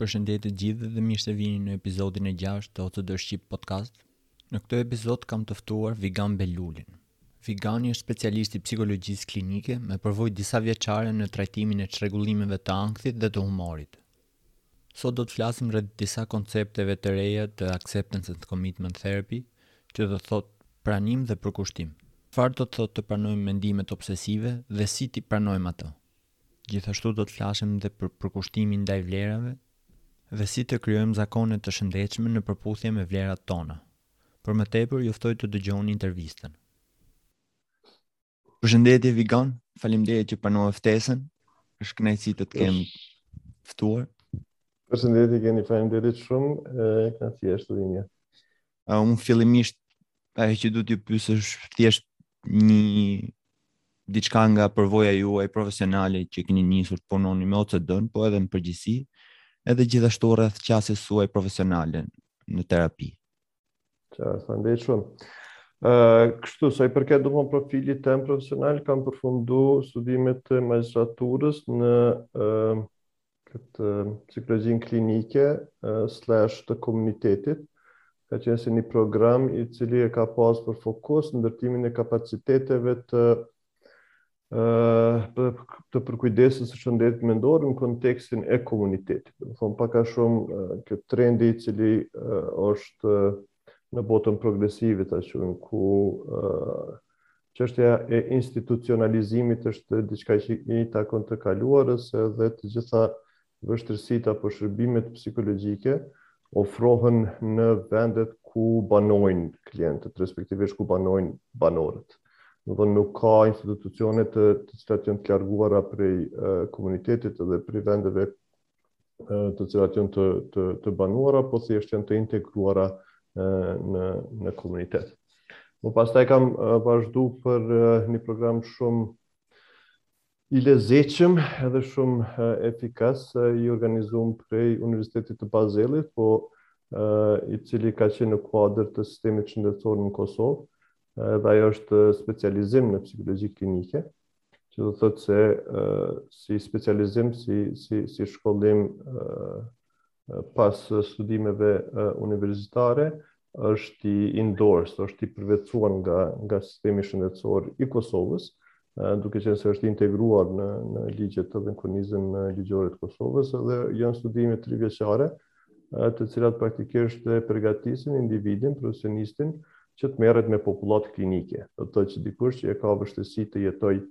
Përshëndetje të gjithëve dhe mirë se vini në episodin e 6 të OCD Shqip Podcast. Në këtë episod kam të ftuar Vigan Belulin. Vigani është specialist i psikologjisë klinike me përvojë disa vjeçare në trajtimin e çrregullimeve të ankthit dhe të humorit. Sot do të flasim rreth disa koncepteve të reja të acceptance and commitment therapy, që do të thotë pranim dhe përkushtim. Çfarë do të thotë të pranojmë mendimet obsesive dhe si t'i pranojmë ato? Gjithashtu do të flasim dhe për përkushtimin ndaj vlerave dhe si të krijojmë zakone të shëndetshme në përputhje me vlerat tona. Për më tepër, ju ftoj të dëgjoni intervistën. Përshëndetje Vigan, faleminderit që pranove ftesën. Është kënaqësi të të kem ftuar. Përshëndetje Xheni, faleminderit shumë, kënaqësia është e imja. uh, unë fillimisht ajo që dua t'ju pyes është thjesht një diçka nga përvoja juaj profesionale që keni nisur të punoni me OCD-në, po edhe në përgjithësi, edhe gjithashtu rreth qasjes suaj profesionale në terapi. Qartë, faleminderit shumë. Ë, uh, kështu sa i përket domthon profilit tim profesional, kam përfunduar studimet e magjistraturës në ë uh, këtë psikologjinë klinike slash të komunitetit, ka qenë si një program i cili e ka pas për fokus ndërtimin e kapaciteteve të për të përkujdesës së shëndetit mendor në kontekstin e komunitetit. Domethënë pak a shumë ky trendi i cili është në botën progresive ta quajmë ku çështja e institucionalizimit është diçka që i takon të kaluarës edhe të gjitha vështirësitë apo shërbimet psikologjike ofrohen në vendet ku banojnë klientët, respektivisht ku banojnë banorët. Domethënë nuk ka institucione të cilat janë të larguara prej komunitetit edhe prej vendeve të cilat janë të të të banuara po thjesht janë të integruara në në komunitet. Më pastaj kam vazhdu për një program shumë i lezetshëm edhe shumë efikas i organizuar prej Universitetit të Bazelit, po i cili ka qenë në kuadër të sistemit shëndetësor në Kosovë, edhe ai është specializim në psikologji klinike, që do të thotë se si specializim, si si si shkollim pas studimeve universitare është i endorsed, është i përvetësuar nga nga sistemi shëndetësor i Kosovës, duke qenë se është i integruar në në ligjet edhe në kornizën ligjore të Kosovës dhe janë studime trivjeçare, të cilat praktikisht e përgatisin individin, profesionistin, që të merret me popullatë klinike. Do të thotë që dikush që e ka vështirësi të jetojë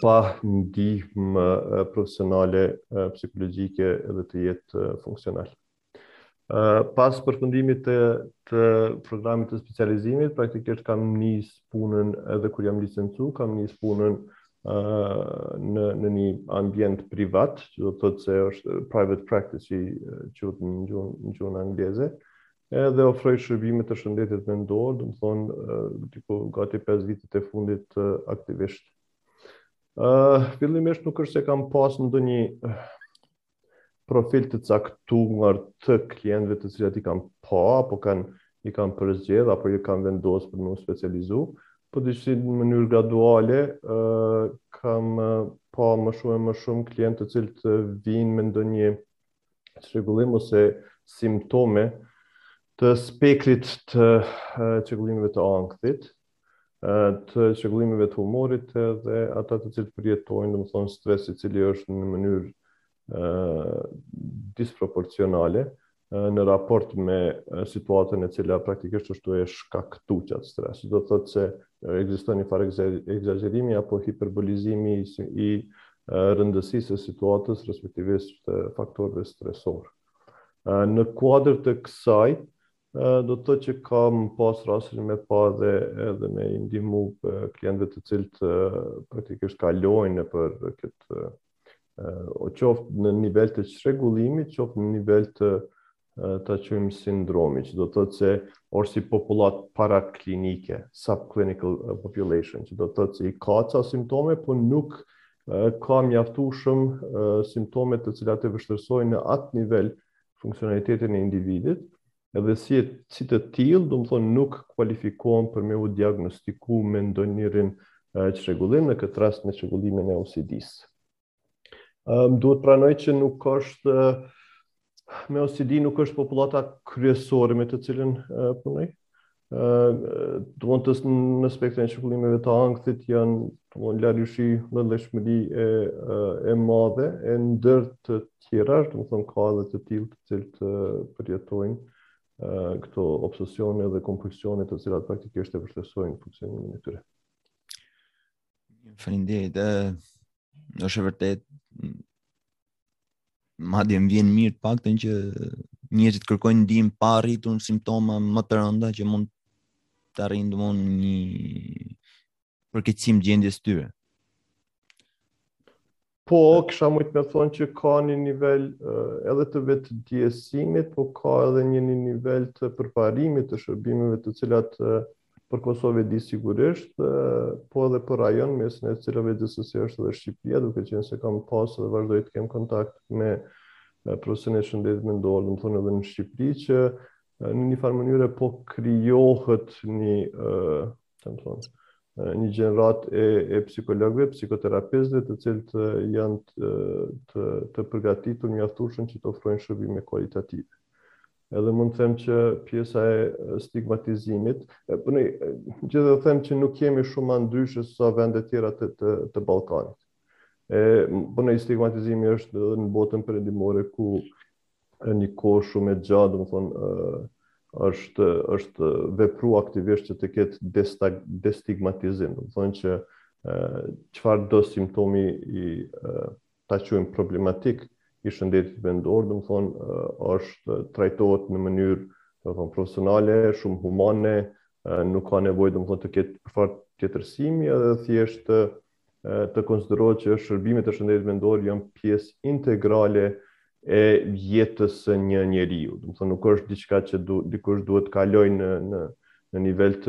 pa ndihmë profesionale psikologjike dhe të jetë funksional. Pas përfundimit të, të programit të specializimit, praktikisht kam nis punën edhe kur jam licencu, kam nis punën në në një ambient privat, që do të thotë se është private practice si quhet në gjuhën në gjuhën angleze, edhe ofroj shërbime të shëndetit mendor, domethënë diku gati 5 vitet e fundit aktivisht. Ë uh, fillimisht nuk është se kam pas ndonjë profil të caktuar të klientëve të cilat i kam pa, apo kanë i kam përzgjedh apo i kam vendos për m'u specializu, po disi në mënyrë graduale ë uh, kam uh, pa më shumë e më shumë klientë të cilët vijnë me ndonjë çrregullim ose simptome të spektrit të çrregullimeve të ankthit, të çrregullimeve të humorit dhe ata të cilët përjetojnë, domethënë, stres i cili është në mënyrë disproporcionale në raport me situatën e cila praktikisht e shkakton atë stres. Do të thotë se ekziston një farë ekzagjerimi apo hiperbolizimi i rëndësisë së situatës, respektivisht faktorëve stresorë. Në kuadër të kësaj, Do të thotë që kam pas rastin me pa edhe edhe me i ndihmu klientëve të cilët praktikisht kalojnë nëpër këtë o qoftë në nivel të çrregullimit, qoftë në nivel të ta quajmë sindromi, që do të thotë se or si popullatë paraklinike, subclinical population, që do të thotë se i ka ca simptome, por nuk ka mjaftueshëm simptome të cilat e vështirësojnë në atë nivel funksionalitetin e individit, edhe si si të tillë, domethënë nuk kualifikohen për me u diagnostiku me ndonjërin çrregullim në këtë rast me çrregullimin e OCD-së. Ëm duhet pranoj që nuk është me OCD nuk është popullata kryesore me të cilën punoj. domethënë në spektrin e çrregullimeve të ankthit janë domethënë larmi llojshmëri e, e madhe e ndër të tjera, domethënë ka edhe të tillë të cilët përjetojnë këto obsesione dhe kompulsione të cilat praktikisht e vështirësojnë funksionimin e tyre. Faleminderit. Është e vërtetë. Madje më vjen mirë të paktën që njerëzit kërkojnë ndihmë pa arritur simptoma më të rënda që mund të arrijnë domethënë një përkeqësim të gjendjes tyre. Po, kisha mujtë me thonë që ka një nivel edhe të vetëdijesimit, po ka edhe një një nivel të përparimit të shërbimeve të cilat në për Kosovë e di sigurisht, po edhe për rajon, mes të cilëve gjithsesi është edhe Shqipëria, duke qenë se kam pasë dhe vazhdoj të kem kontakt me profesionistë të shëndetit mendor, domethënë edhe në Shqipëri, që në njëfarë mënyre po krijohet një, domethënë, një gjeneratë e, e psikologëve, psikoterapistve, të cilët janë të, të, të përgatitur mjaftueshëm që të ofrojnë shërbime kualitative. edhe mund të them që pjesa e stigmatizimit, po në përgjithësi them që nuk jemi shumë ma ndryshe se vendet tjera të, të, të Ballkanit. E, po stigmatizimi është edhe në botën perëndimore ku një kohë shumë e gjatë, domethënë, është, është vepru aktivisht që të ketë destag, destigmatizim, domethënë që çfarëdo simptomi i ta quajmë problematik i shëndetit mendor, domethënë është trajtohet në mënyrë, domethënë profesionale, shumë humane, nuk ka nevojë domethënë të ketë farë tjetërsimi edhe thjesht të, të konsiderohet që shërbimet e shëndetit mendor janë pjesë integrale e jetës së një njeriu. Domethënë nuk është diçka që du, dikush duhet të kalojë në në në nivelet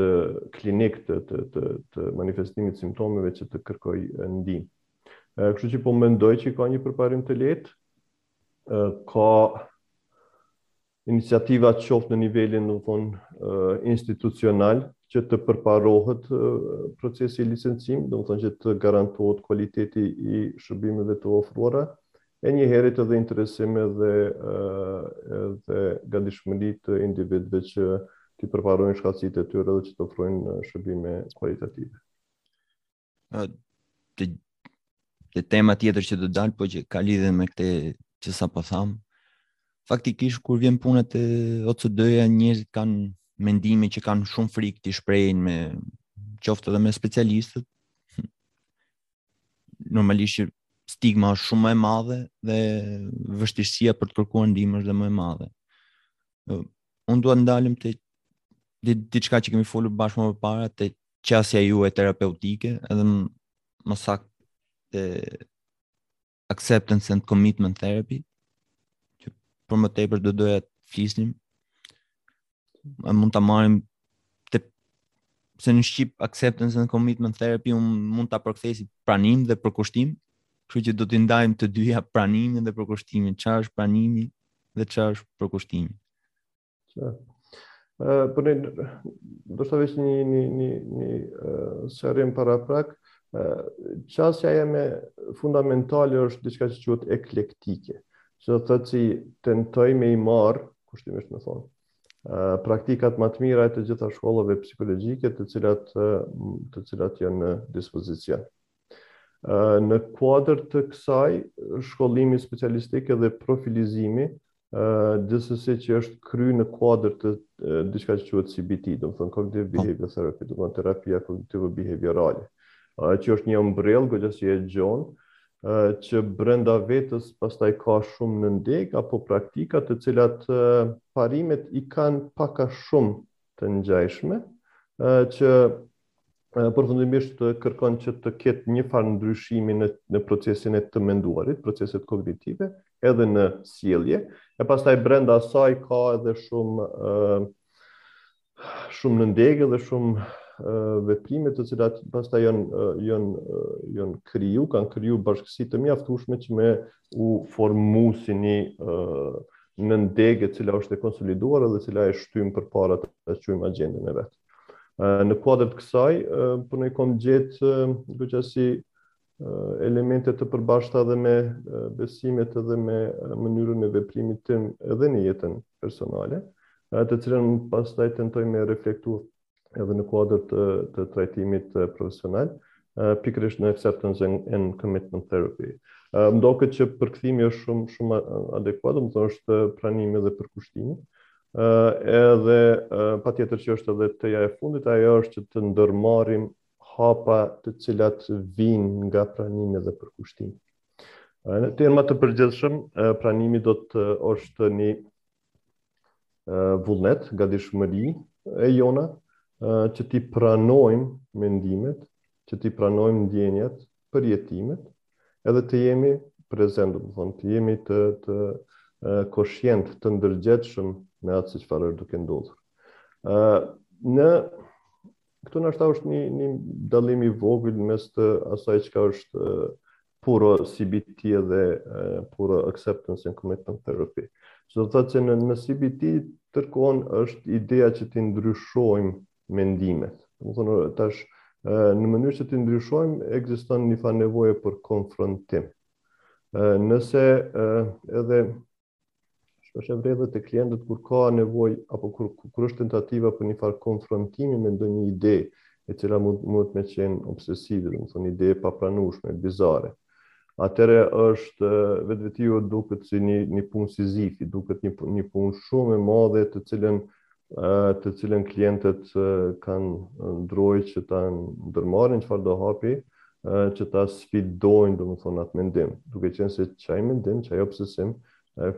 klinike të të të, të manifestimit të simptomeve që të kërkojë ndihmë. Kështu që po mendoj që ka një përparim të lehtë. Ka iniciativa qoftë në nivelin, domethënë, institucional që të përparohet procesi i licencimit, domethënë që të garantohet kualiteti i shërbimeve të ofruara e njëherit edhe interesim edhe edhe gatishmëri të individëve që t'i përparojnë shkathtësitë e tyre dhe që të ofrojnë shërbime kualitative. te te tema tjetër që do dal, po që ka lidhje me këtë që sapo thamë. Faktikisht kur vjen puna te OCD-ja njerëzit kanë mendime që kanë shumë frikë t'i shprehin me qoftë edhe me specialistët. Normalisht stigma është shumë më e madhe dhe vështirësia për të kërkuar ndihmë është dhe më e madhe. Unë dua të ndalem te diçka që kemi folur bashkë më parë te qasja juaj terapeutike edhe më saktë te acceptance and commitment therapy që për më tepër do doja të flisnim a mund ta marrim te se në shqip acceptance and commitment therapy un mund ta përkthej si pranim dhe përkushtim kështu që do t'i ndajmë të dyja pranimin dhe përkushtimin çfarë është pranimi dhe çfarë është përkushtimi Ndoshta veç një një një një sqarim paraprak, qasja jeme fundamentale është diçka që quhet eklektike. Që do të thotë se tentoj me i marr, kushtimisht me thonë, praktikat më të mira e të gjitha shkollave psikologjike të cilat të cilat janë në dispozicion. Në kuadër të kësaj, shkollimi specialistik edhe profilizimi, gjithsesi që është kry në kuadër të diçka që quhet CBT, do të thonë cognitive behavior therapy, do të thonë terapia kognitivo behaviorale, që është një umbrellë goxha si e gjonë, që brenda vetes pastaj ka shumë nëndegë apo praktika të cilat parimet i kanë pak a shumë të ngjashme, që përfundimisht kërkon që të ketë një farë ndryshimi në në procesin e të menduarit, proceset kognitive, edhe në sjellje, e pastaj brenda asaj ka edhe shumë uh, shumë nëndegë dhe shumë uh, veprime të cilat pastaj janë uh, janë janë kriju, kanë kriju bashkësi të mjaftueshme që me u formu si një uh, nëndegë e cila është e konsoliduar dhe cila e shtym përpara ta çojmë agjendën e vet. Në kuadër të kësaj, po unë i kom gjetë asi elemente të përbashkëta dhe me besimet dhe me mënyrën e veprimit tim edhe në jetën personale, të cilën pastaj tentoj me reflektu edhe në kuadër të, të trajtimit profesional, pikërisht në acceptance and commitment therapy. Më doket që përkthimi është shumë, shumë adekuat, domethënë është pranimi dhe përkushtimi, Edhe patjetër që është edhe T-ja e fundit, ajo është që të ndërmarrim hapa të cilat vijnë nga pranimi dhe përkushtimi. Në terma të përgjithshëm, pranimi do t'ishte një vullnet, gatishmëri e jona që t'i pranojmë mendimet, që t'i pranojmë ndjenjat, përjetimet, edhe të jemi prezent, do të thonë, të jemi të të koshient, të ndërgjegjshëm me atë se çfarë është duke ndodhur. Ë në këtu nashta është një një dallim i vogël mes të asaj çka është puro CBT dhe puro acceptance and commitment therapy. Që do të thotë që në, në CBT kërkon është ideja që t'i ndryshojmë mendimet. Domethënë, tash, në mënyrë që t'i ndryshojmë, ekziston një far nevoje për konfrontim. Nëse edhe shpesh e vren edhe te klientët kur ka nevojë, apo kur, kur është tentativa për një farë konfrontimi me ndonjë ide, e cila mund, mund me qenë obsesive, domethënë ide e papranushme, bizare. atëherë është vetvetiu duket si një një punë Sizifi, duket një një punë shumë e madhe të cilën të cilën klientët kanë ndrojë që ta ndërmarrin çfarëdo hapi, që ta sfidojnë, domethënë atë mendim, duke qenë se qaj mendim, qaj obsesion,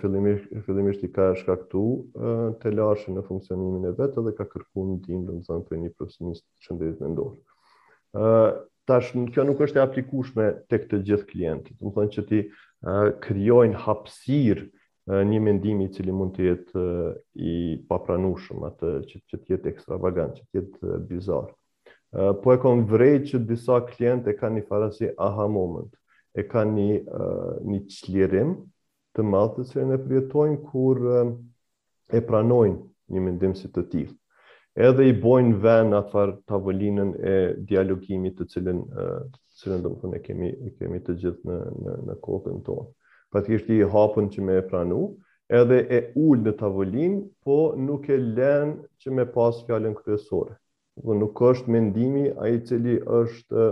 fillimisht fillimisht i ka shkaktu telashe në funksionimin e vet dhe ka kërku ndihmë, domethënë prej një profesionisti shëndetit mendor. Ë uh, tash kjo nuk është e aplikueshme tek të gjithë klientët. Domethënë që t'i uh, krijojnë hapësirë uh, një mendimi i cili mund të jetë uh, i papranueshëm a që, që të jetë ekstravagant, që të jetë uh, bizar. Uh, po e kam vrej që disa klientë e kanë një far si aha moment, e kanë një uh, një çlirim të madh të cilën e përjetojnë kur e pranojnë një mendim si të tillë. Edhe i bojnë vend në atë farë tavolinën e dialogimit të cilën të cilën domethënë e kemi, e kemi të gjithë në në në kokën tonë. Faktikisht i hapën që me e pranu, edhe e ul në tavolinë, po nuk e lën që me pas fjalën kryesore. dhe nuk është mendimi ai i cili është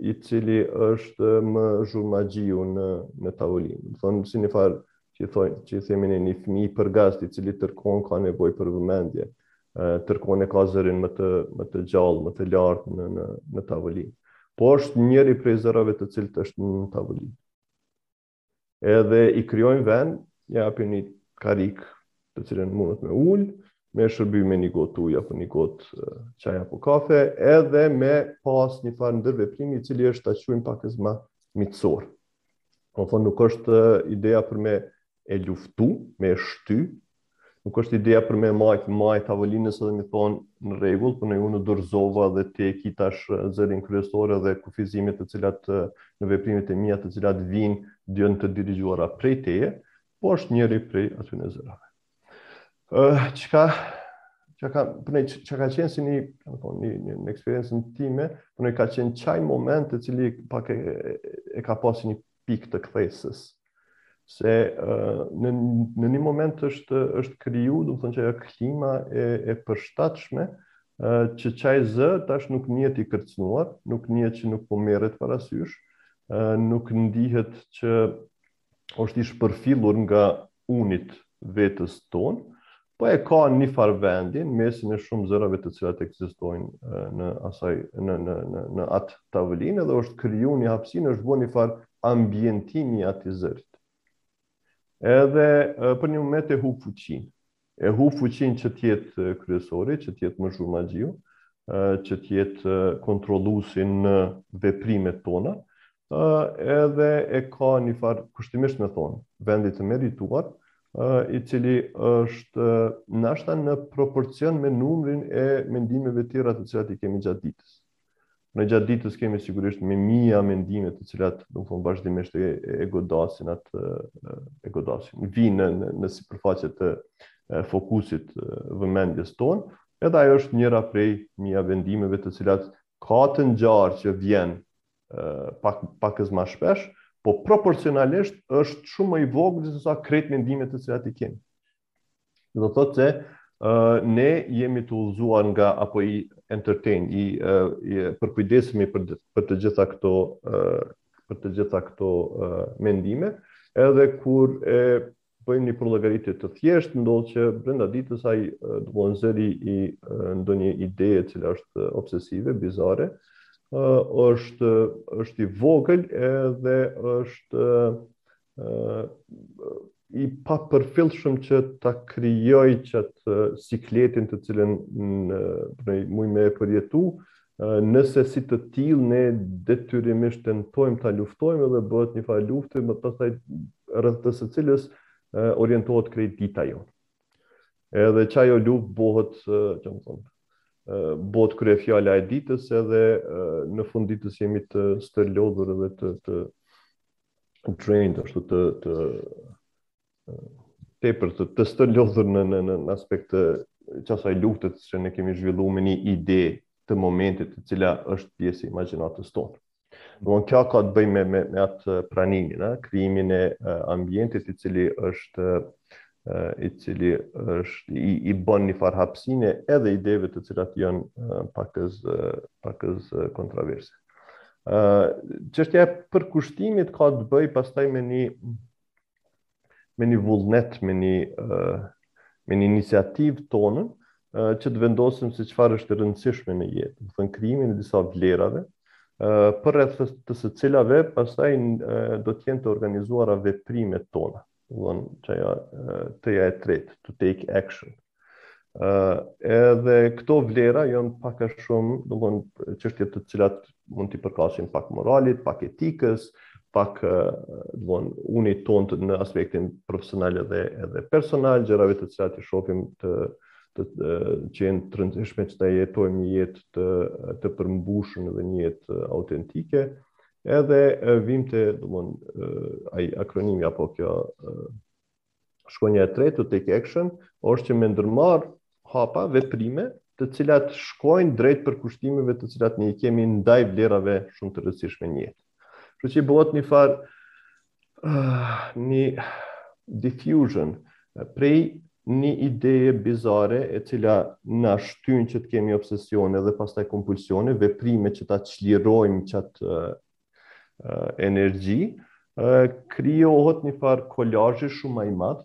i cili është më zhurmaxhiu në, në tavolinë. Domethënë, si një farë që, thonë, që themi ne një fmi përgast, i cili tërë kohën ka nevojë për vëmendje, tërë kohën e ka zërin më të, më të gjallë, më të lartë në, në, në tavolinë. Po është njëri prej zërave të cilët është në tavolinë. Edhe i krijojmë vend, ia japim një karrigë të cilën mundet me ul, me e shërby me një gotë ujë apo një gotë çaj apo kafe, edhe me pas një farë ndërveprimi i cili është ta quajmë paksa ma miqësor. Domethënë nuk është ideja për me e luftu, me e shty, Nuk është ideja për me majt majë tavolinës edhe me thonë në rregull, po unë u dorëzova dhe ti e ki tash zërin kryesor edhe kufizimet të cilat në veprimet e mia të cilat vijnë duhen të dirigjuara prej teje, po është njëri prej atyne zërave. Uh, qka, qka, ka, përne, po qka ka qenë si një, po, një, një, një eksperiencën time, përne po ka qenë qaj moment të cili pak e, e, e ka pasi një pikë të kthesës se në në një moment është është kriju, domethënë qajo klima e e përshtatshme që qaj zë tash nuk nihet i kërcënuar, nuk nihet që nuk po merret parasysh, nuk ndihet që është i shpërfillur nga unit vetes tonë, Po e ka në një farë vendin, mesin e shumë zërave të cilat ekzistojnë në qasaj në në në në atë tavolinë dhe është krijuar një hapësinë, është bën një farë ambientimi i atij zërit. Edhe për një moment e hup fuqinë. E hup fuqinë që të jetë kryesori, që të jetë më zhurmaxhiu, që të jetë kontrolluesi në veprimet tona, ë edhe e ka një farë kushtimisht me thonë vendi të merituar, i cili është nashta në proporcion me numrin e mendimeve tjera të cilat i kemi gjatë ditës. Në gjatë ditës kemi sigurisht me mijëra mendime të cilat do thotë vazhdimisht e, e godasin atë e godasin vinë në, në sipërfaqe të fokusit vëmendjes tonë, edhe ajo është njëra prej mijëra mendimeve të cilat ka të ngjarë që vjen pak pakëz më shpesh, po proporcionalisht është shumë më i vogël se sa krejt mendimet të cilat i kemi. Do të thotë se uh, ne jemi të udhëzuar nga apo i entertain, i, uh, i përkujdesemi për për të gjitha këto uh, për të gjitha këto uh, mendime, edhe kur e bëjmë një përllogaritje të thjeshtë, ndodh që brenda ditës ai do thotë zëri i ndonjë ide e cila është obsesive, bizare, është është i vogël edhe është i papërfillshëm që ta krijojë qat sikletin të cilën ne mujmë me e përjetu Nëse si të tillë ne detyrimisht tentojmë ta luftojmë edhe bëhet një farë lufte ma pastaj rreth të së cilës orientohet krejt dita jonë. Edhe qajo luftë bëhet, domethonë, bëhet kryefjala e ditës edhe në fund ditës jemi të stërlodhur edhe të të drained ashtu të të tepër të të stërlodhur në, në, në aspekt të qasaj luftës që ne kemi zhvillu me një ide të momentit e cila është pjesë e imagjinatës tonë. Domethënë kjo ka të bëjë me, me, me atë pranimin, a, krijimin e ambientit i cili është i cili është i, i bën një farë hapsine edhe ideve të cilat janë pakëz, pakëz kontraverse. Çështja e përkushtimit ka të bëjë pastaj me një me një vullnet, me një, me një iniciativë tonën, që të vendosim se çfarë është e rëndësishme në jetë, domethënë krijimin e disa vlerave, përreth të së cilave pastaj do të jenë të organizuara veprimet tona, domethonë qajo t-ja e tretë, to take action. Edhe këto vlera janë pak a shumë, domethonë çështje të cilat mund t'i përkasin pak moralit, pak etikës, pak uh, domethonë unit tonë të, në aspektin profesional edhe edhe personal, gjërave të cilat i shohim të të qenë të rëndësishme që ta jetojmë një jetë të, të përmbushun dhe një jetë autentike, edhe vim te, dhe mund, akronimi apo kjo Shkonja e tretë T, take action, është që me ndërmarr hapa veprime të cilat shkojnë drejt përkushtimeve të cilat ne i kemi ndaj vlerave shumë të rëndësishme në jetë. Kështu që bëhet njëfar uh, një defusion prej një ideje bizare e cila na shtyn që të kemi obsesione dhe pastaj kompulsione, veprime që ta çlirojmë qat energji, krijohet një farë kolazhi shumë ma i madh,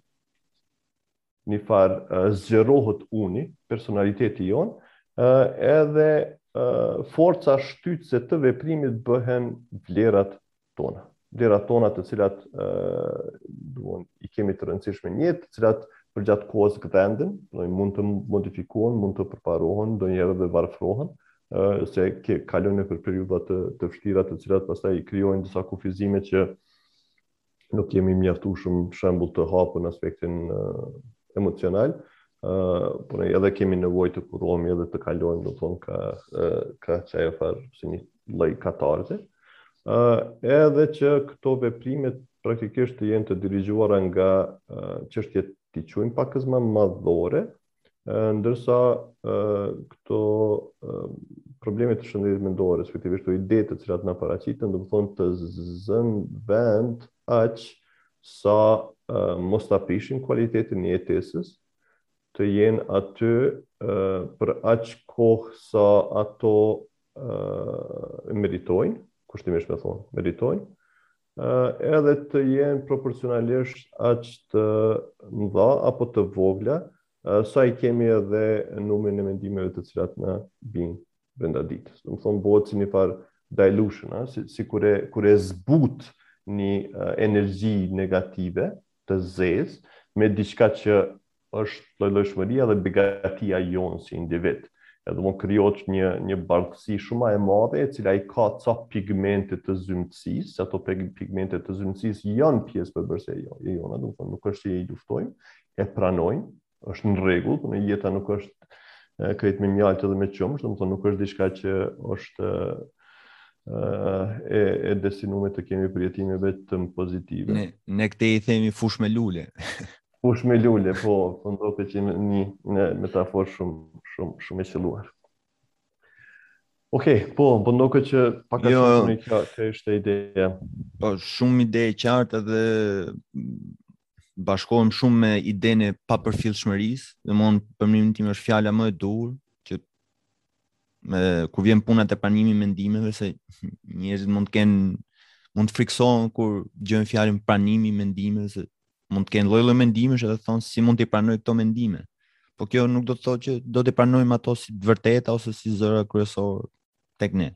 një farë zgjerohet uni, personaliteti jonë, edhe forca shtytëse të veprimit bëhen vlerat tona. Vlerat tona të cilat duon, i kemi të rëndësishme në jetë, të cilat përgjatë kohës gdhenden, mund të modifikohen, mund të përparohen, ndonjëherë dhe varfrohen, se kalojmë nëpër periudha të, të vështira të cilat pastaj i krijojnë disa kufizime që nuk jemi mjaftueshëm për shembull të hapur në aspektin emocional, por edhe kemi nevojë të kurohemi edhe të kalojmë domethonë kah, kah qaj far si një lloj katarze. ë edhe që këto veprime praktikisht të jenë të dirigjuara nga çështje t'i quajmë pakëz ma madhore, ndërsa këto probleme të shëndetit mendor, respektivisht këto ide të cilat na paraqiten, domethonë të zënë vend aq sa mos ta prishin kualitetin e jetesës, të jenë aty për aq kohë sa ato meritojnë, kushtimisht me thonë, meritojnë, edhe të jenë proporcionalisht aq të mëdha apo të vogla sa i kemi edhe numrin e mendimeve të cilat na bin brenda ditës. Domethonë bëhet si njëfar dilution, a si sikur e kur e zbut një energji negative të zezë me diçka që është llojlojshmëria dhe begatia jonë si individ. Edhe ëm krijohet një një bardhësi shumë më e madhe, e cila i ka ca pigmente të zymtësisë, ato pigmente të zymtësisë janë pjesë përbërëse e jo, jona, domethonë nuk është se i luftojmë, e pranojmë, është në rregull, që jeta nuk është krejt me mjaltë dhe me qumësht, domethonë nuk është diçka që është e e destinuar të kemi përjetime vetëm pozitive. Ne ne këtë i themi fushë me lule. Fush me lule, po, po domethënë që një, një metaforë shumë, shumë, shumë e qëlluar. Okej, okay, po, po domethënë që pak a jo, shumë një kjo, kjo ishte ideja. Po, shumë ide e qartë dhe bashkohem shumë me idenë e papërfillshmërisë, domethënë për mendimin tim është fjala më e duhur, domethënë, kur vjen puna te pranimi i mendimeve, se njerëzit mund të kenë, mund të friksohen kur dëgjojnë fjalën pranimi i mendimeve, se mund të kenë lloj-lloj mendimesh edhe thonë si mund t'i pranoj këto mendime. Po kjo nuk do të thotë që do t'i pranojmë ato si të vërteta ose si zëra kryesor tek ne.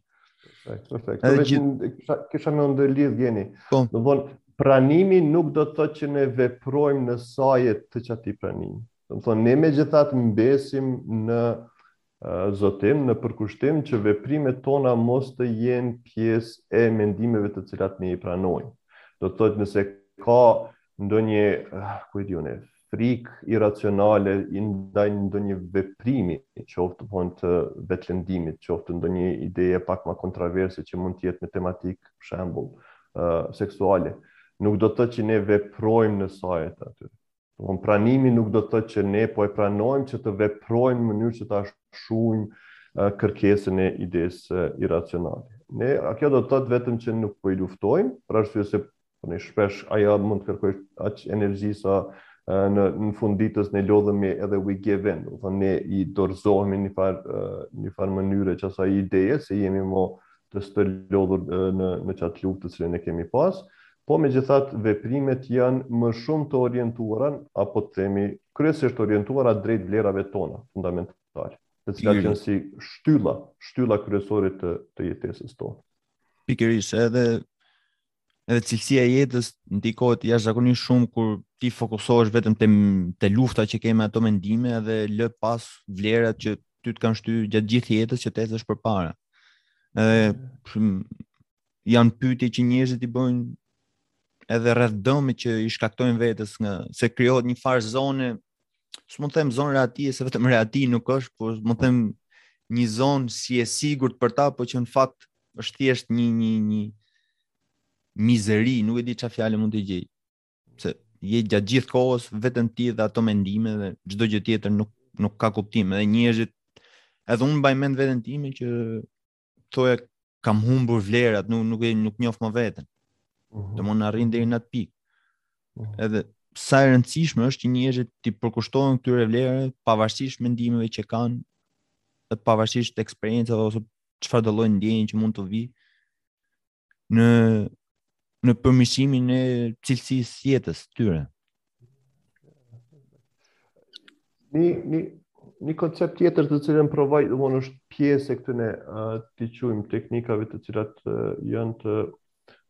Perfekt, perfekt. Edhe gjithë kisha, kisha më ndër lidh gjeni. Po. Domethënë pranimi nuk do të thotë që ne veprojmë në saje të qatij pranimi. Domethënë ne megjithatë mbesim në zotim, në përkushtim që veprimet tona mos të jenë pjesë e mendimeve të cilat ne i pranojmë. Do të thotë nëse ka ndonjë, ku e di unë, frikë iracionale ndaj ndonjë veprimi, qoftë domethënë të vetëlëndimit, qoftë ndonjë ideje pak më kontroverse që mund të jetë me tematikë, për shembull, ë seksuale. Nuk do të thotë që ne veprojmë në saje të atyre. Domthon pranimi nuk do të thotë që ne po e pranojmë që të veprojmë në mënyrë që ta shuajmë kërkesën e idesë iracionale. Ne a kjo do të thotë vetëm që nuk po i luftojmë, për arsye se domethënë shpesh ajo mund të kërkojë aq energji sa në në fund të ditës ne lodhemi edhe we give in, domethënë ne i dorëzohemi në njëfarë njëfarë mënyre qasaj ideje se jemi më të stërlodhur në në qat luftë që ne kemi pas, Po megjithatë veprimet janë më shumë të orientuara apo të themi kryesisht orientuara drejt vlerave tona fundamentale, të cilat janë si shtylla, shtylla kryesore të të jetesës tonë. Pikërisht, edhe edhe cilësia e jetës ndikohet jashtëzakonisht shumë kur ti fokusohesh vetëm te te lufta që ke me ato mendime edhe lë pas vlerat që ty të kanë shtyr gjatë gjithë jetës që të ecësh përpara. Edhe janë pyetje që njerëzit i bëjnë edhe rreth dëmit që i shkaktojnë vetes nga se krijohet një farë zone, s'mund të them zonë rehatie se vetëm rehati nuk është, por mund të them një zonë si e sigurt për ta, por që në fakt është thjesht një një një mizeri, nuk e di çfarë fjalë mund të gjej. Se je gjatë gjithë kohës vetëm ti dhe ato mendime dhe çdo gjë tjetër nuk nuk ka kuptim. Edhe njerëzit edhe unë mbaj mend veten time që thoja kam humbur vlerat, nuk nuk e nuk njoh më veten. Uh mhm. -huh. Domethënë arrin deri në atë pikë. Uh mhm. -huh. Edhe sa e rëndësishme është që njerëzit t'i përkushtohen këtyre vlerave pavarësisht mendimeve që kanë, pavarësisht eksperiencave ose çfarëdo lloj ndjenje që mund t'u vijë. në në përmirësimin e cilësisë së jetës të tyre. Ni ni një koncept tjetër të cilën provoj, domethënë është pjesë e këtyne t'i quajmë teknikave të cilat janë të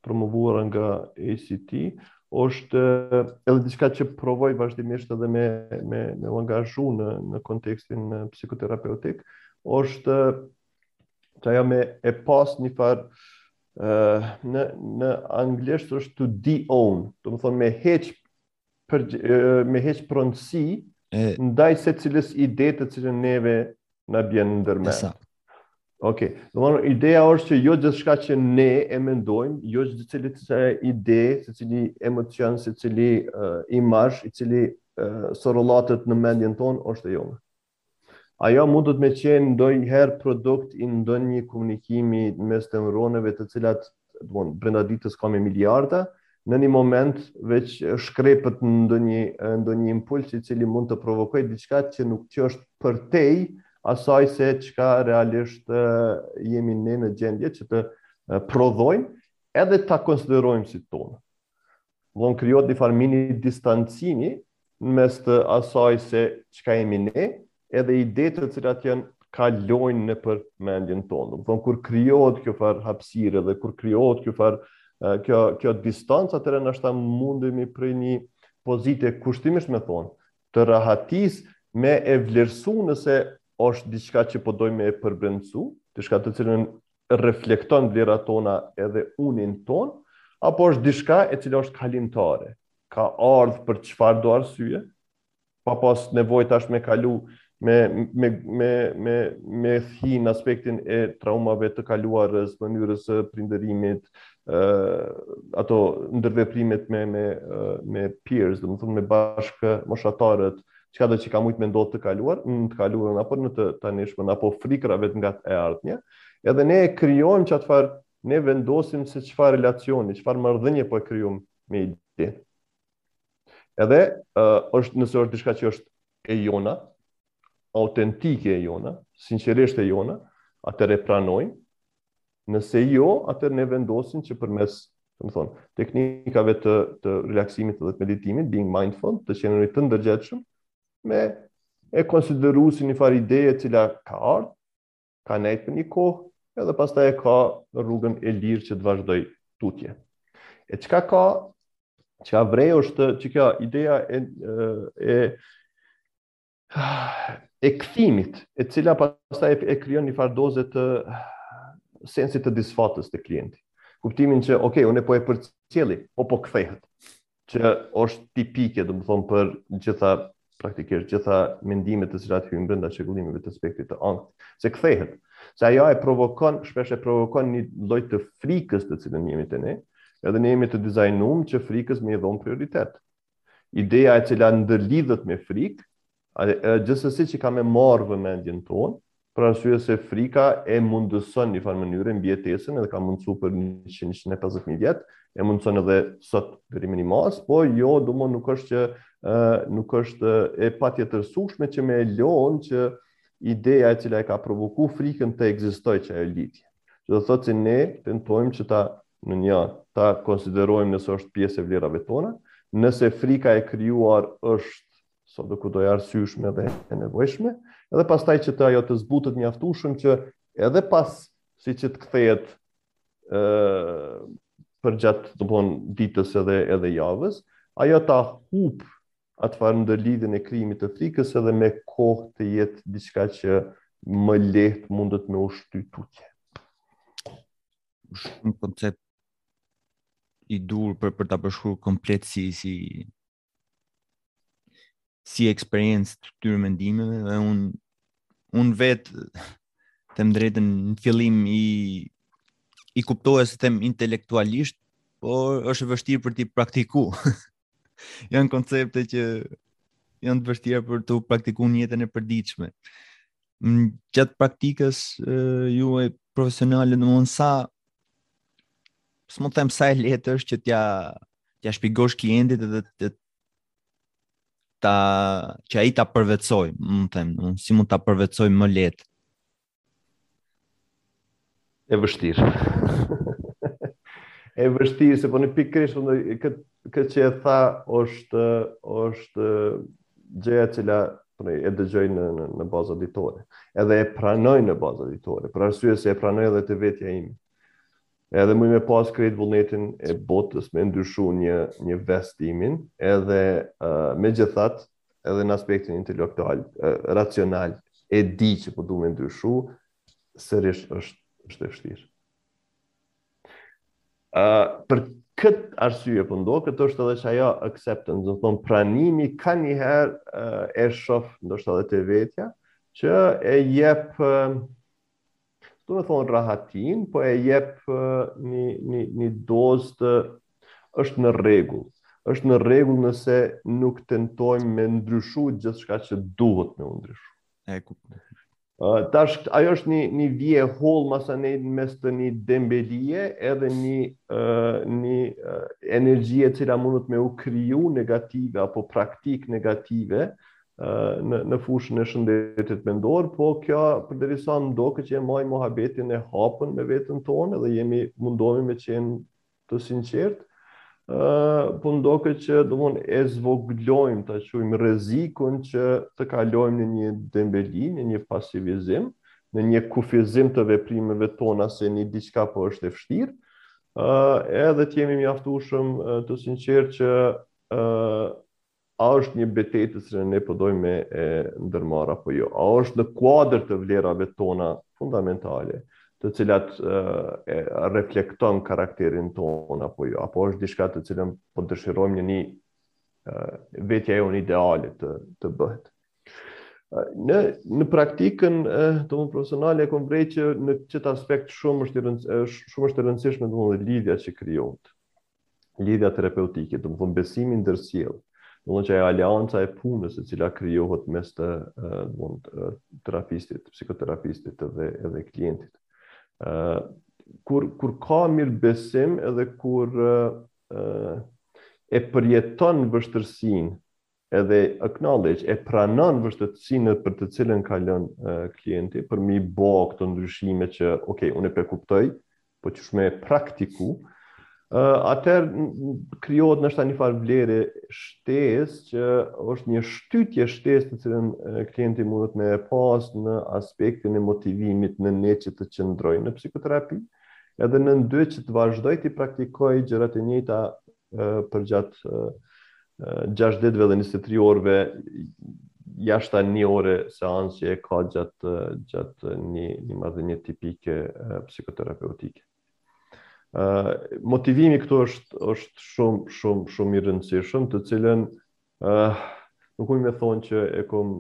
promovuara nga ACT, është edhe diçka që provoj vazhdimisht edhe me me me e angazhu në në kontekstin psikoterapeutik, është që ajo me pas një farë në në anglisht është to de own, domethënë me heq për me heq pronësi ndaj secilës ide të cilën neve na bjen ndërmend. Okej. Domethënë ideja është që jo gjithçka që ne e mendojmë, jo çdo cila, secila ide, secili emocion, secili uh, imazh, i cili uh, sorollatet në mendjen tonë është e jonë. Ajo mundet me qenë ndonjëherë produkt i ndonjë komunikimi mes neuroneve të cilat, domethënë, brenda ditës ka me miliarda, në një moment veç shkrepet ndonjë ndonjë impuls i cili mund të provokojë diçka që nuk që është përtej asaj se çka realisht jemi ne në gjendje që të prodhojmë edhe ta konsiderojmë si tonë. Domethënë krijohet një farë mini distancimi në mes të asaj se çka jemi ne, edhe ideve të cilat janë kalojnë nëpër mendjen tonë. Domethënë kur krijohet kjo farë hapësire dhe kur krijohet kjo farë kjo kjo distancë atëherë na tash mundemi prej një pozitë kushtimisht me thënë të rahatisë me e vlerësu nëse është diçka që po dojmë me e përbrendësu, diçka të cilën reflekton vlerat tona edhe unin tonë, apo është diçka e cila është kalimtare, ka ardhë për çfarëdo arsye, pa pas nevojë tash me kalu, me, me, me, me, me hi në aspektin e traumave të kaluarës, mënyrës së prindërimit, ato ndërveprimet me, me, me peers, domethënë me bashkëmoshatarët, çkado që ka mujtë me ndodhë të kaluar, në të kaluarën apo në të tanishmën, apo frikërave nga e ardhmja, edhe ne e krijojmë qat farë ne vendosim se çfarë relacioni, çfarë marrëdhënie po e krijojmë me ide. Edhe, uh, është, nëse është diçka që është e jona, autentike e jona, sinqerisht e jona, atëherë e pranojmë, Nëse jo, atëherë ne vendosim që përmes, domethënë, teknikave të të relaksimit dhe të meditimit, being mindful, të qenurit të ndërgjegjshëm, me e konsideru si një farë ide e cila ka ardh, ka nejtë për një kohë, edhe pastaj e ka rrugën e lirë që të vazhdojë tutje. E çka ka, çka vrej është që kjo ideja e e e kthimit, e cila pastaj e krijon një farë doze të sensit të disfatës te klienti. Kuptimin që, ok, unë po e përcjelli, po po kthehet, që është tipike, domethënë, për gjitha, praktikisht, gjitha mendimet të cilat hyjnë brenda çrregullimeve të spektrit të ankthit, se kthehet, se ajo e provokon, shpesh e provokon një lloj të frikës të cilën jemi të ne, edhe ne jemi të dizajnum që frikës me i dhon prioritet. Ideja e cila ndërlidhet me frikë, gjithsesi që ka me marrë vëmendjen tonë, për arsye se frika e mundëson një farë mënyre mbijetesën edhe e ka mundësu për 100-150.000 vjet, e mundëson edhe sot deri në një masë, po jo, do më nuk është që nuk është e patjetërsueshme që me e lon që ideja e cila e ka provoku frikën të ekzistojë qysh i lindi. Që do thotë që ne tentojmë që ta në një anë, ta konsiderojmë nëse është pjesë e vlerave tona, nëse frika e krijuar është sadokudo e arsyeshme dhe e nevojshme, edhe pastaj që të ajo të zbutet mjaftueshëm që edhe pasi që të kthehet ë përgjatë të bon ditës edhe edhe javës, ajo ta hup atë farë ndërlidhjen e krijimit të frikës edhe me kohë të jetë diçka që më lehtë mundet me u shty tutje. shumë koncept i mirë për për ta përshkruar komplet si si si eksperiencë të këtyre mendimeve dhe un un vet them drejtën në fillim i i kuptoja se them intelektualisht, por është e vështirë për t'i praktiku. janë koncepte që janë të vështira për të praktikuar në jetën e përditshme. Në gjatë praktikës uh, juaj profesionale, në mund sa s'më them sa e lehtë është që t'ia t'ia shpjegosh klientit edhe të ta që ai ta përvetësojë, mund them, unë si mund ta përvetësojë më lehtë. E vështirë. e vështirë se po në pikërisht në këtë këtë që e tha osht është gjëja e cila po e dëgjoj në në, në baza ditore. Edhe e pranoj në baza ditore, për arsye se e pranoj edhe te vetja ime. Edhe muj me pas krejt vullnetin e botës me ndryshu një një ves timin, edhe uh, megjithatë edhe në aspektin intelektual, racional, e di që po du me ndryshu, sërish është është e vështirë. Ë uh, për kët arsye po ndo, këtu është edhe qajo acceptance, domethon pranimi kanjëherë uh, e shof ndoshta edhe te vetja që e jep uh, do të thonë rahatin, po e jep një një një dozë të është në rregull. Është në rregull nëse nuk tentojmë me ndryshu gjithçka që duhet me ndryshu. E kuptoj. Tash ajo është një një vijë e hollë masanej mes të një dembelie edhe një uh, një uh, energjie e cila mundet me u kriju negative apo praktik negative në në fushën e shëndetit mendor, po kjo përderisa më duket që e maj muhabetin e hapur me veten tonë dhe jemi mundohemi me qenë të sinqertë, ë po m'doket që domthon e zvoglojmë ta quajmë rrezikun që të kalojmë në një dembeli, në një pasivizim, në një kufizim të veprimeve tona se një diçka po është e vështirë. ë edhe të jemi mjaftueshëm të sinqertë që ë A është një betejë të cilën ne po dojmë me e ndërmarrë apo jo? A është në kuadër të vlerave tona fundamentale, të cilat e reflekton karakterin tonë apo jo? Apo është diçka të cilën po dëshirojmë një një vetja jonë ideale të, të bëhet? Në, në praktikën teme profesionale e kom vrej që në qët aspekt shumë është, rëndës, shumë është rëndësishme domethon lidhja që krijohet. lidhja terapeutike, domethon besimi i ndërsjellë, domethon që ajo aleanca e punës e cila krijohet mes të terapistit, psikoterapistit dhe edhe klientit. ë kur kur ka mirëbesim edhe kur ë e përjeton vështirësinë edhe acknowledge, e pranon vështirësinë nëpër të cilën kalon klienti për me i bo këto ndryshime që, ok, unë pe kuptoj, po qysh me e praktiku, uh, atëherë krijohet nashta njëfarë vlere shtesë që është një shtytje shtesë të cilën klienti mundet me e pas në aspektin e motivimit në mënyrë që të qëndrojë në psikoterapi, edhe në mënyrë që të vazhdojë t'i praktikojë gjërat e njëjta përgjatë 6 ditëve dhe 23 orëve jashta një ore seance që e ka gjatë, gjatë një, një marrëdhënie tipike psikoterapeutike. Motivimi këtu është, është shumë, shumë, shumë i rëndësishëm, të cilën Ëh, nuk muj me thonë që e kom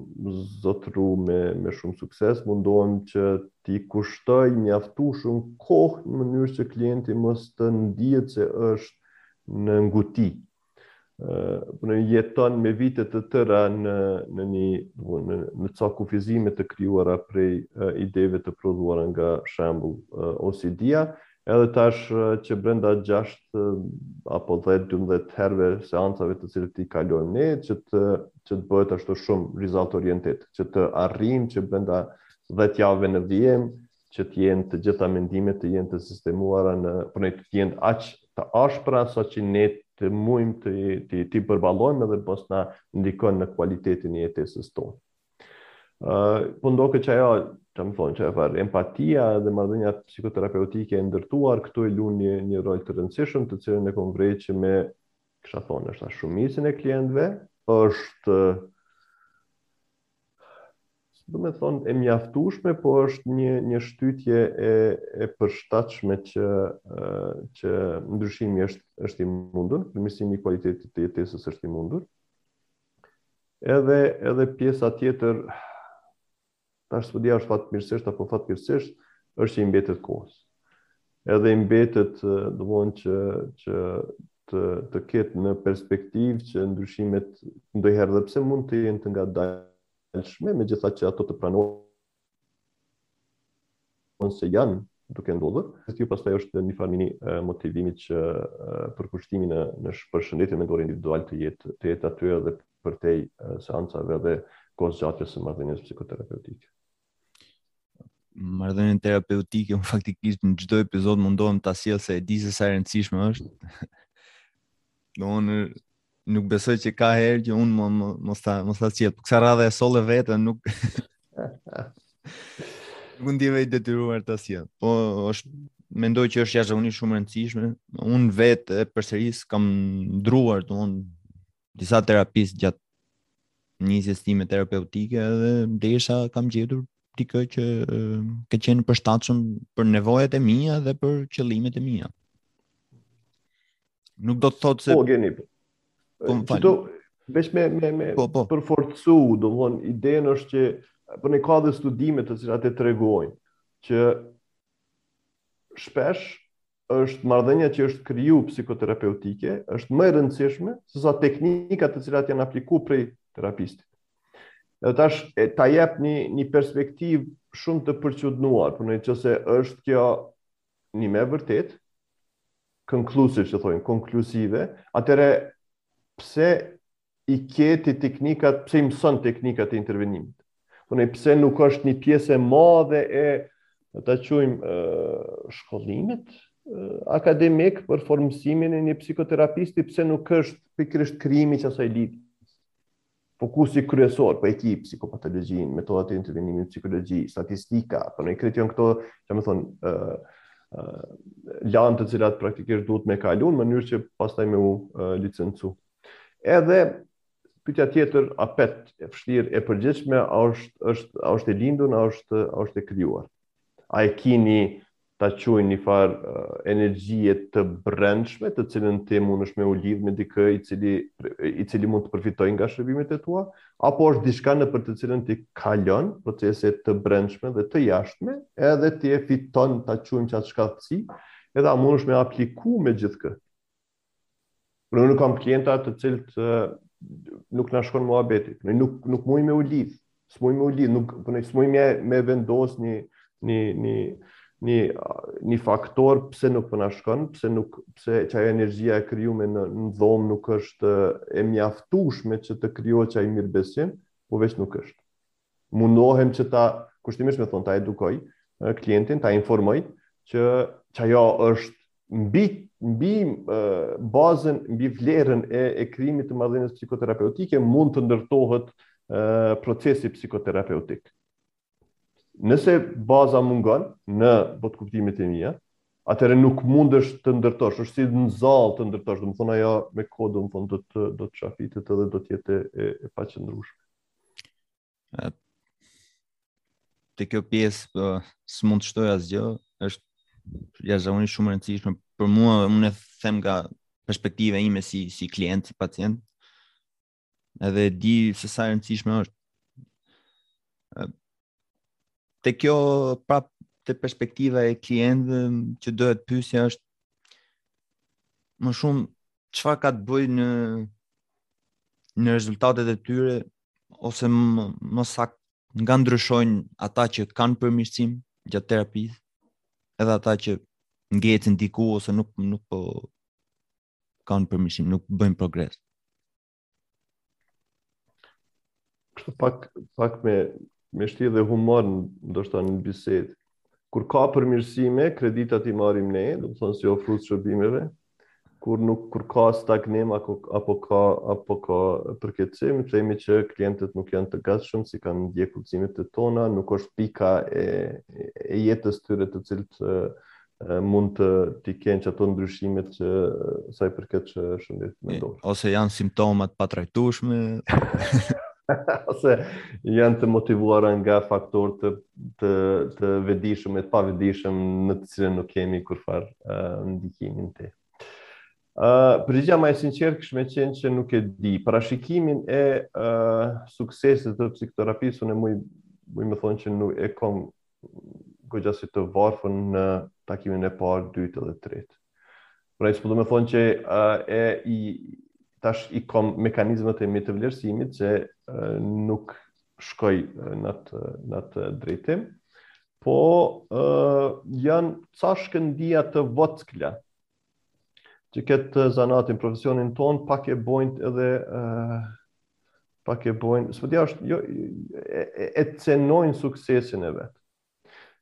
zotru me, me shumë sukses, mundohem që t'i kushtoj mjaftueshëm kohë në mënyrë që klienti mos të ndihet se është në nguti. Për në jeton me vite të tëra në, në një në, në ca kufizime të krijuara prej uh, ideve të prodhuara nga shembul uh, OCD-ja, Edhe tash që brenda gjashtë apo dhjetë, dymbëdhjetë herëve seancave të cilët i kalojmë ne që të që të bëhet ashtu shumë result oriented, që të arrijmë që brenda dhjetë javëve në vijim që të jenë të gjitha mendimet të jenë të sistemuara në për ne të jenë aq të ashpra sa që ne të mujmë të të t'i përballojmë edhe mos na ndikon në kualitetin e jetesës tonë. Uh, po ndoshta që ajo, domethonë, që e farë, empatia dhe mardhënja psikoterapeutike e ndërtuar, këtu e lun një, një rol të rëndësishëm, të cilën e kom vrejt që me, kisha thonë, shumicën e klientve, është, domethonë, e mjaftushme, po është një, një shtytje e, e përshtatshme që, që ndryshimi është, është i mundur, përmirësimi i kualitetit të jetesës është i mundur, Edhe edhe pjesa tjetër tash s'po di a është fatmirësisht apo fatkeqësisht, është që i mbetet kohës. Edhe i mbetet, domethonë që që të të ketë në perspektivë që ndryshimet ndonjëherë edhe pse mund të jenë të ngadalshme, megjithatë që ato të pranohen nëse janë duke ndodhur, se kjo pastaj është një farë mini motivimi që përkushtimi në në për shëndetin mendor individual të jetë të jetë aty edhe përtej seancave dhe kohëzgjatjes së marrëdhënies psikoterapeutike. Marrëdhënien terapeutike unë faktikisht në çdo episod mundohem ta sjell se e di se sa e rëndësishme është. Do unë Nuk besoj që ka herë që unë mos mos ta mos ta sjell. Kësaj radhe e solle vetë nuk nuk u ndjeva i detyruar ta sjell. Po është mendoj që është jashtëzakonisht shumë e rëndësishme. Unë vetë e përsëris kam ndruar domun disa terapistë gjatë nisjes time terapeutike edhe derisa kam gjetur dikë që ka qenë i përshtatshëm për nevojat e mia dhe për qëllimet e mia. Nuk do të thotë se Po Geni. Po, po më fal. Veç me me me po, po. përforcu, domethonë ideja është që po na ka dhe studime të cilat e tregojnë që shpesh është marrëdhënia që është kriju psikoterapeutike, është më e rëndësishme se sa teknikat të cilat janë aplikuar prej terapistit. Dhe tash e ta jep një një perspektivë shumë të përçudnuar, por nëse është kjo nime vërtet konkluziv, domethonë, konkluzive, atëherë pse i ke ti teknikat, pse i mëson teknikat e intervenimit? Unë e pse nuk është një pjesë e madhe e ta quajmë shkollimit akademik për formësimin e një psikoterapisti, pse nuk është pikërisht krijimi i asaj lidhë? Fokusi kryesor po e ki, psikopatologjinë, metodat e intervenimit, psikologji, statistika, po ne krejt janë këto, domethonë, lëndë të cilat praktikisht duhet me kalu në mënyrë që pastaj me u licencu. Edhe pyetja tjetër, apet është e përgjithshme, a është a është e lindur, a është a është e krijuar? A e kini ta quajnë një farë energjie të brendshme, të cilën ti mundesh me u lidh me dikë i cili i cili mund të përfitojë nga shërbimet e tua, apo është diçka nëpër të cilën ti kalon procese të brendshme dhe të jashtme, edhe ti e fiton ta quajmë qat shkathtësi, edhe a mundesh me apliku me gjithkë. Po unë kam klienta të cilët nuk na shkon muhabeti. Ne nuk nuk muj me u lidh, s'muj me u lidh, nuk po ne s'muj me me vendos një një një një një faktor pse nuk po na shkon, pse nuk pse qajo energjia e krijume në në dhomë nuk është e mjaftueshme që të krijohet qaj mirëbesim, po veç nuk është. mundohem që ta kushtimisht me thonë ta edukoj klientin, ta informoj që qajo është mbi mbi bazën, mbi vlerën e e krijimit të marrëdhënies psikoterapeutike mund të ndërtohet procesi psikoterapeutik. Nëse baza mungon në botëkuptimet e mia, atëherë nuk mundesh të ndërtosh, është si në zall të ndërtosh, domethonë ajo me kohë domethonë do të do të shafitet edhe do të jetë e, e, e paqëndrueshme. Te kjo pjesë pra, s'mund të shtoj asgjë, është jashtëzakonisht shumë e rëndësishme për mua, unë e them nga perspektiva ime si si klient, si pacient. Edhe di se sa e rëndësishme është. Te kjo prap te perspektiva e klientëve që domethonë pyetja është më shumë çfarë ka të bëjë në në rezultatet e tyre ose më, më sakt nga ndryshojnë ata që kanë përmirësim gjatë terapisë edhe ata që ngecin diku ose nuk nuk po kanë përmirësim, nuk bëjnë progres. Kështu pak pak me me shti dhe humor ndoshta në bisedë. Kur ka përmirësime, kreditat i marrim ne, domethonë si ofrues të shërbimeve. Kur nuk kur ka stagnim apo apo ka apo ka përkeqësim, themi që klientët nuk janë të gatshëm, s'i kanë ndjekur udhëzimet e tona, nuk është pika e e jetës së tyre të cilët mund t'i kenë qato ndryshimet që sa i përket shëndetit mendor. Ose janë simptoma të patrajtueshme. ose janë të motivuara nga faktorë të, të, të vetëdijshëm e të pavetëdijshëm në të cilën nuk kemi kurrfarë uh, ndikimi në të. Uh, përgjigja më e sinqertë kishë me qenë që nuk e di. Parashikimin e uh, suksesit të psikoterapisë unë mund me thonë që nuk e kam goxha si të varfën në takimin e parë, dytë dhe tretë. Pra që po du me thonë që uh, e i tash i kam mekanizmat e mi të vlerësimit që uh, nuk shkoj në atë në atë drejtim. Po uh, janë ca shkëndija të vockla që këtë zanatin, profesionin tonë, pak e bojnë edhe pak e bojnë, së përdi është, jo, e, e, e cenojnë suksesin e vet.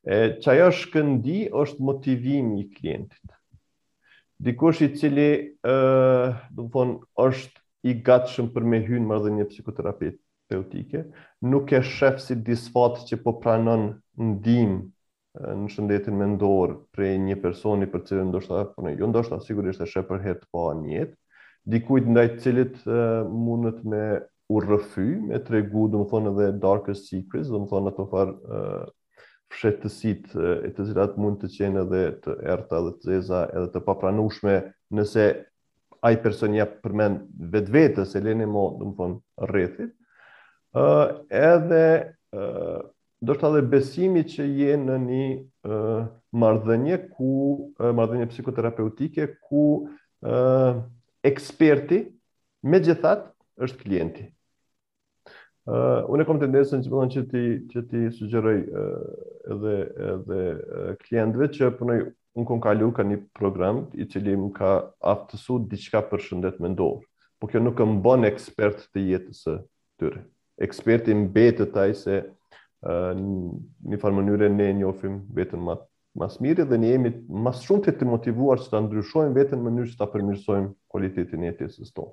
E, qajo shkëndi, është motivimi i klientit. Dikush i cili, e, domethonë, është i gatshëm për me hynë marrëdhënie psikoterapit, terapeutike, nuk e shef si disfatë që po pranon ndihmë në shëndetin mendor prej një personi për të cilin ndoshta po ne jo ndoshta sigurisht e sheh për herë të parë në jetë, dikujt ndaj të cilit mundet me u rrëfy, me tregu, domethonë edhe darkest secrets, domethonë ato farë fshehtësitë të cilat mund të jenë edhe të errta dhe të zeza edhe të papranueshme nëse ai person ia përmend vetvetes e leni më, domethonë rrethit. Ë edhe ndoshta dhe besimi që je në një uh, marrëdhënie ku uh, marrëdhënie psikoterapeutike ku uh, eksperti megjithatë është klienti. Ë uh, unë kam tendencën domethonë që t'i, që t'i sugjeroj uh, edhe edhe uh, klientëve që punoj unë kam kalu kah një program i cili më ka aftësu diçka për shëndet mendor. Po kjo nuk më bën ekspert të jetës së tyre. Eksperti mbetet ai se në një farë mënyre ne njofim veten ma, ma s'miri dhe ne jemi ma shumë të të motivuar që ta ndryshojmë veten n'mënyrë që ta përmirësojmë kualitetin e jetës sonë.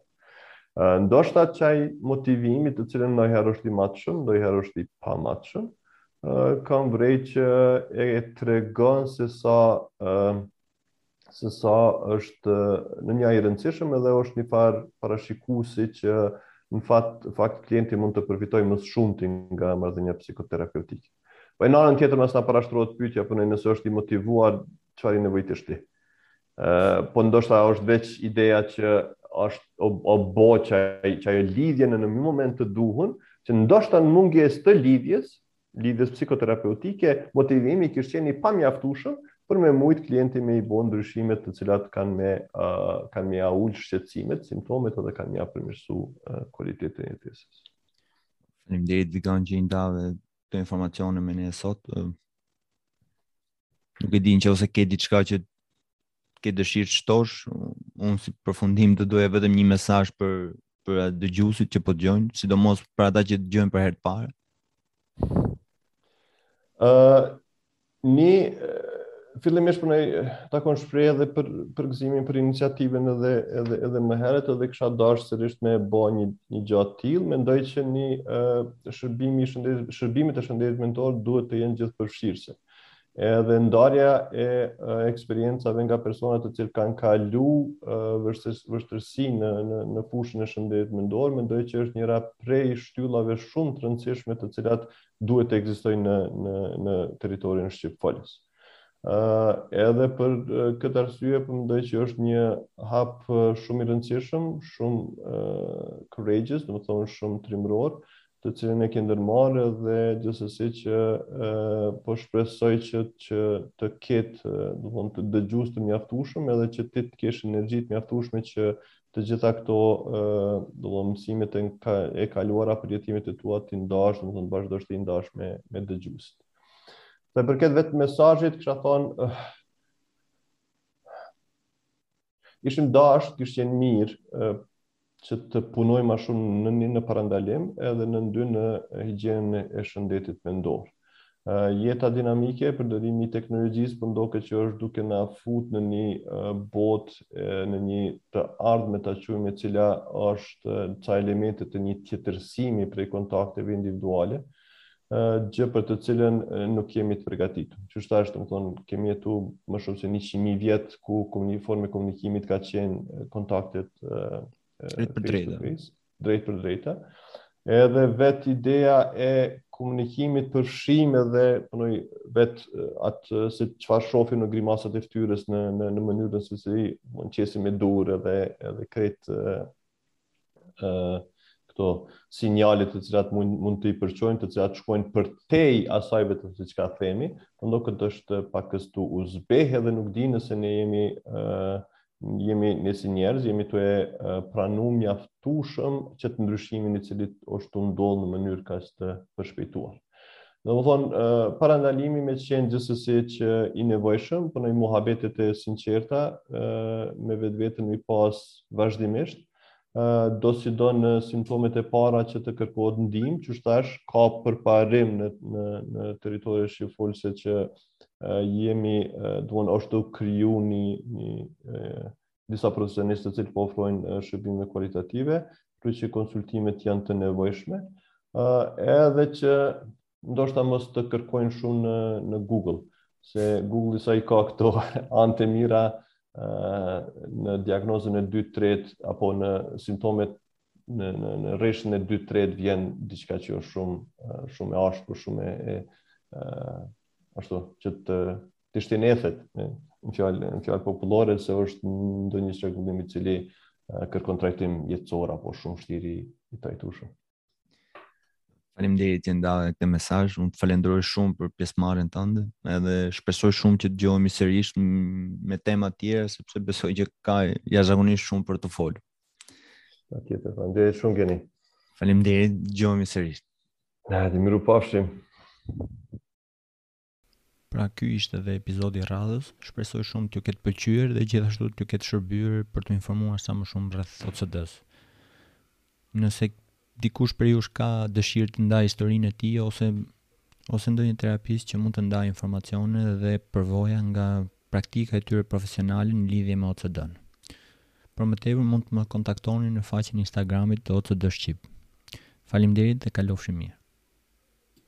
Ndoshta qaj motivimi i cili ndonjëherë është i matshëm, ndonjëherë është i pamatshëm, kam vrej që e tregon se sa se sa është në, i, i rëndësishëm edhe është një farë parashikusi që në fakt, fakt klienti mund të përfitojë më shumë nga marrëdhënia psikoterapeutike. Po e n'anën tjetër nëse na parashtrohet pyetja, për po në nëse është i motivuar, çfarë i nevojitesh ti? Po ndoshta është veç ideja që është o, o bo që, qajo lidhje në në një moment të duhun, që ndoshta në mungesë të lidhjes, lidhjes psikoterapeutike, motivimi kish qenë i pamjaftueshëm për me mujt klienti me i bo ndryshimet të cilat kanë me uh, kanë me ul shqetësimet, simptomet edhe kanë me përmirësu uh, kualitetin e jetës. Faleminderit Vigan që i ndave këto informacione me ne sot. Nuk e di nëse ke diçka që ke dëshirë të shtosh, unë si përfundim të doja vetëm një mesazh për për dëgjuesit që po dëgjojnë, sidomos për ata që dëgjojnë për herë të parë. Ë uh, fillimisht po m'takon shpreh edhe për përgëzimin për iniciativën edhe edhe edhe më herët edhe kisha dashtë sërish me bo një një gjë të tillë, mendoj që një uh, shërbimi i shëndetit shërbimet e shëndetit mendor duhet të jenë gjithëpërfshirëse. Edhe ndarja e eksperiencave nga persona të cilët kanë kalu vështirësi në, në, në fushën e shëndetit mendor, mendoj që është njëra prej shtyllave shumë të rëndësishme të cilat duhet të ekzistojnë në, në, në territorin shqipfolës. Uh, edhe për uh, këtë arsye po mendoj që është një hap uh, shumë i rëndësishëm, shumë uh, courageous, domethënë shumë trimëror, të cilën e ke ndërmarrë dhe gjithsesi që e, po shpresoj që që të ketë, domethënë, dëgjues të mjaftueshëm edhe që ti të kesh energji të mjaftueshme që të gjitha këto, e, domethënë, mësimet e, ka, e kaluara përjetimet e tua t'i ndash, domethënë, vazhdosh t'i ndash me me dëgjuesit. Sa i përket vetë mesazhit kisha thonë Ishim dashtë, kish qenë mirë që të punojmë ma shumë në, në parandalim edhe në ndy në higjienën e shëndetit mendor. Jeta dinamike, përdorimi i teknologjisë po m'doket që është duke na fut në një botë, në një të ardhme të qumë e cila ka ca elemente të një tjetërsimi prej kontakteve individuale, gjë për të cilën nuk jemi të përgatitur. Çështja është, domethënë, kemi jetu më shumë se 100.000 vjet ku forma e komunikimit ka qenë kontaktet drejtpërdrejta. Drejtpërdrejta. Edhe vetë ideja e komunikimit përfshin edhe përnoj, vetë atë se çfarë shofim në grimasat e ftyrës në, në, në mënyrën se si më qesim me duar edhe edhe krejt këto sinjale të cilat mund mund të i përçojmë, të cilat shkojnë përtej asaj vetëm se çka themi, po m'doket është paksa tu u zbeh edhe nuk di nëse ne jemi uh, jemi ne si njerëz, jemi tu e pranu mjaftushëm qet ndryshimin i cilit është tu ndodhë në mënyrë kaq të përshpejtuar. Domethënë, parandalimi me qenë gjithsesi që i nevojshëm, po edhe ato muhabetet e sinqerta, me vetveten me i pas vazhdimisht, dosido në simptomet e para që të kërkohet ndihmë, qysh tash ka përparim në, në, në territoret shqipfolëse që jemi, duan ashtu të krijojnë një, një disa profesionistë të cilët po ofrojnë shërbime kualitative, kurse konsultimet janë të nevojshme, edhe që ndoshta mos të kërkojnë shumë në, në Google, se Google sa i ka këto anët të mira në diagnozën e 2-3 apo në simptomet në në në rreshtin e 2-3 vjen diçka që është shumë shumë e ashpër, shumë e, e ashtu që të Të shtin ethet, në fjalë në fjalë popullore se është ndonjë çrregullim i cili kërkon trajtim jetësor apo shumë vështirë i trajtueshëm. Faleminderit që ndave këtë mesazh. Unë të falenderoj shumë për pjesëmarrjen tënde. Edhe shpresoj shumë që të dëgjohemi sërish me tema të tjera sepse besoj që ka jashtëzakonisht shumë për të folur. Patjetër, faleminderit shumë Geni. Faleminderit, dëgjohemi sërish. Dhe mirupafshim. Pra ky ishte dhe epizodi i radhës, shpresoj shumë t'ju ketë pëlqyer dhe gjithashtu t'ju ketë shërbyer për t'u informuar sa më shumë rreth OCD-së. Nëse dikush prej jush ka dëshirë të ndajë historinë e tij ose ose ndonjë terapist që mund të ndajë informacione dhe përvoja nga praktika e tyre profesionale në lidhje me OCD-në. Për më tepër mund të më kontaktoni në faqen e Instagramit të OCD Shqip. Faleminderit dhe kalofshi mirë.